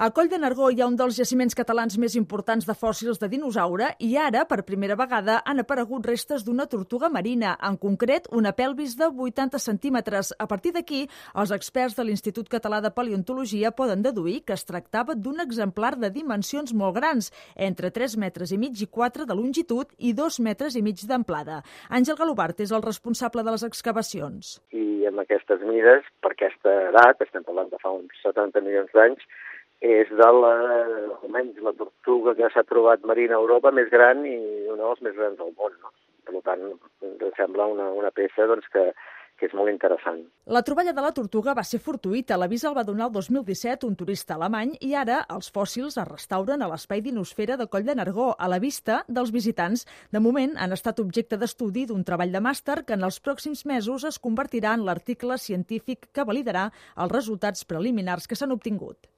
A Coll de Nargó hi ha un dels jaciments catalans més importants de fòssils de dinosaure i ara, per primera vegada, han aparegut restes d'una tortuga marina, en concret una pelvis de 80 centímetres. A partir d'aquí, els experts de l'Institut Català de Paleontologia poden deduir que es tractava d'un exemplar de dimensions molt grans, entre 3 metres i mig i 4 de longitud i 2 metres i mig d'amplada. Àngel Galobart és el responsable de les excavacions. I amb aquestes mides, per aquesta edat, estem parlant de fa uns 70 milions d'anys, és de la, almenys la tortuga que s'ha trobat marina a Europa més gran i una dels més grans del món. No? Per tant, ens sembla una, una peça doncs, que, que és molt interessant. La troballa de la tortuga va ser fortuïta. L'avís el va donar el 2017 un turista alemany i ara els fòssils es restauren a l'espai dinosfera de Coll de Nargó, a la vista dels visitants. De moment han estat objecte d'estudi d'un treball de màster que en els pròxims mesos es convertirà en l'article científic que validarà els resultats preliminars que s'han obtingut.